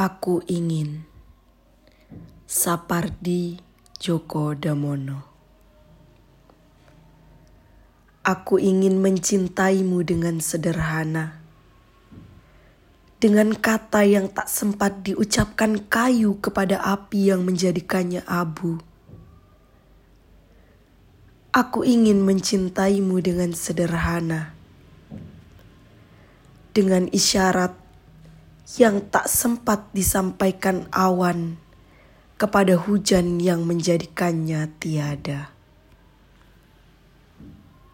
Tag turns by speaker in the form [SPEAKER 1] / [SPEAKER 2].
[SPEAKER 1] Aku ingin. Sapardi Djoko Damono. Aku ingin mencintaimu dengan sederhana. Dengan kata yang tak sempat diucapkan kayu kepada api yang menjadikannya abu. Aku ingin mencintaimu dengan sederhana. Dengan isyarat yang tak sempat disampaikan awan kepada hujan yang menjadikannya tiada.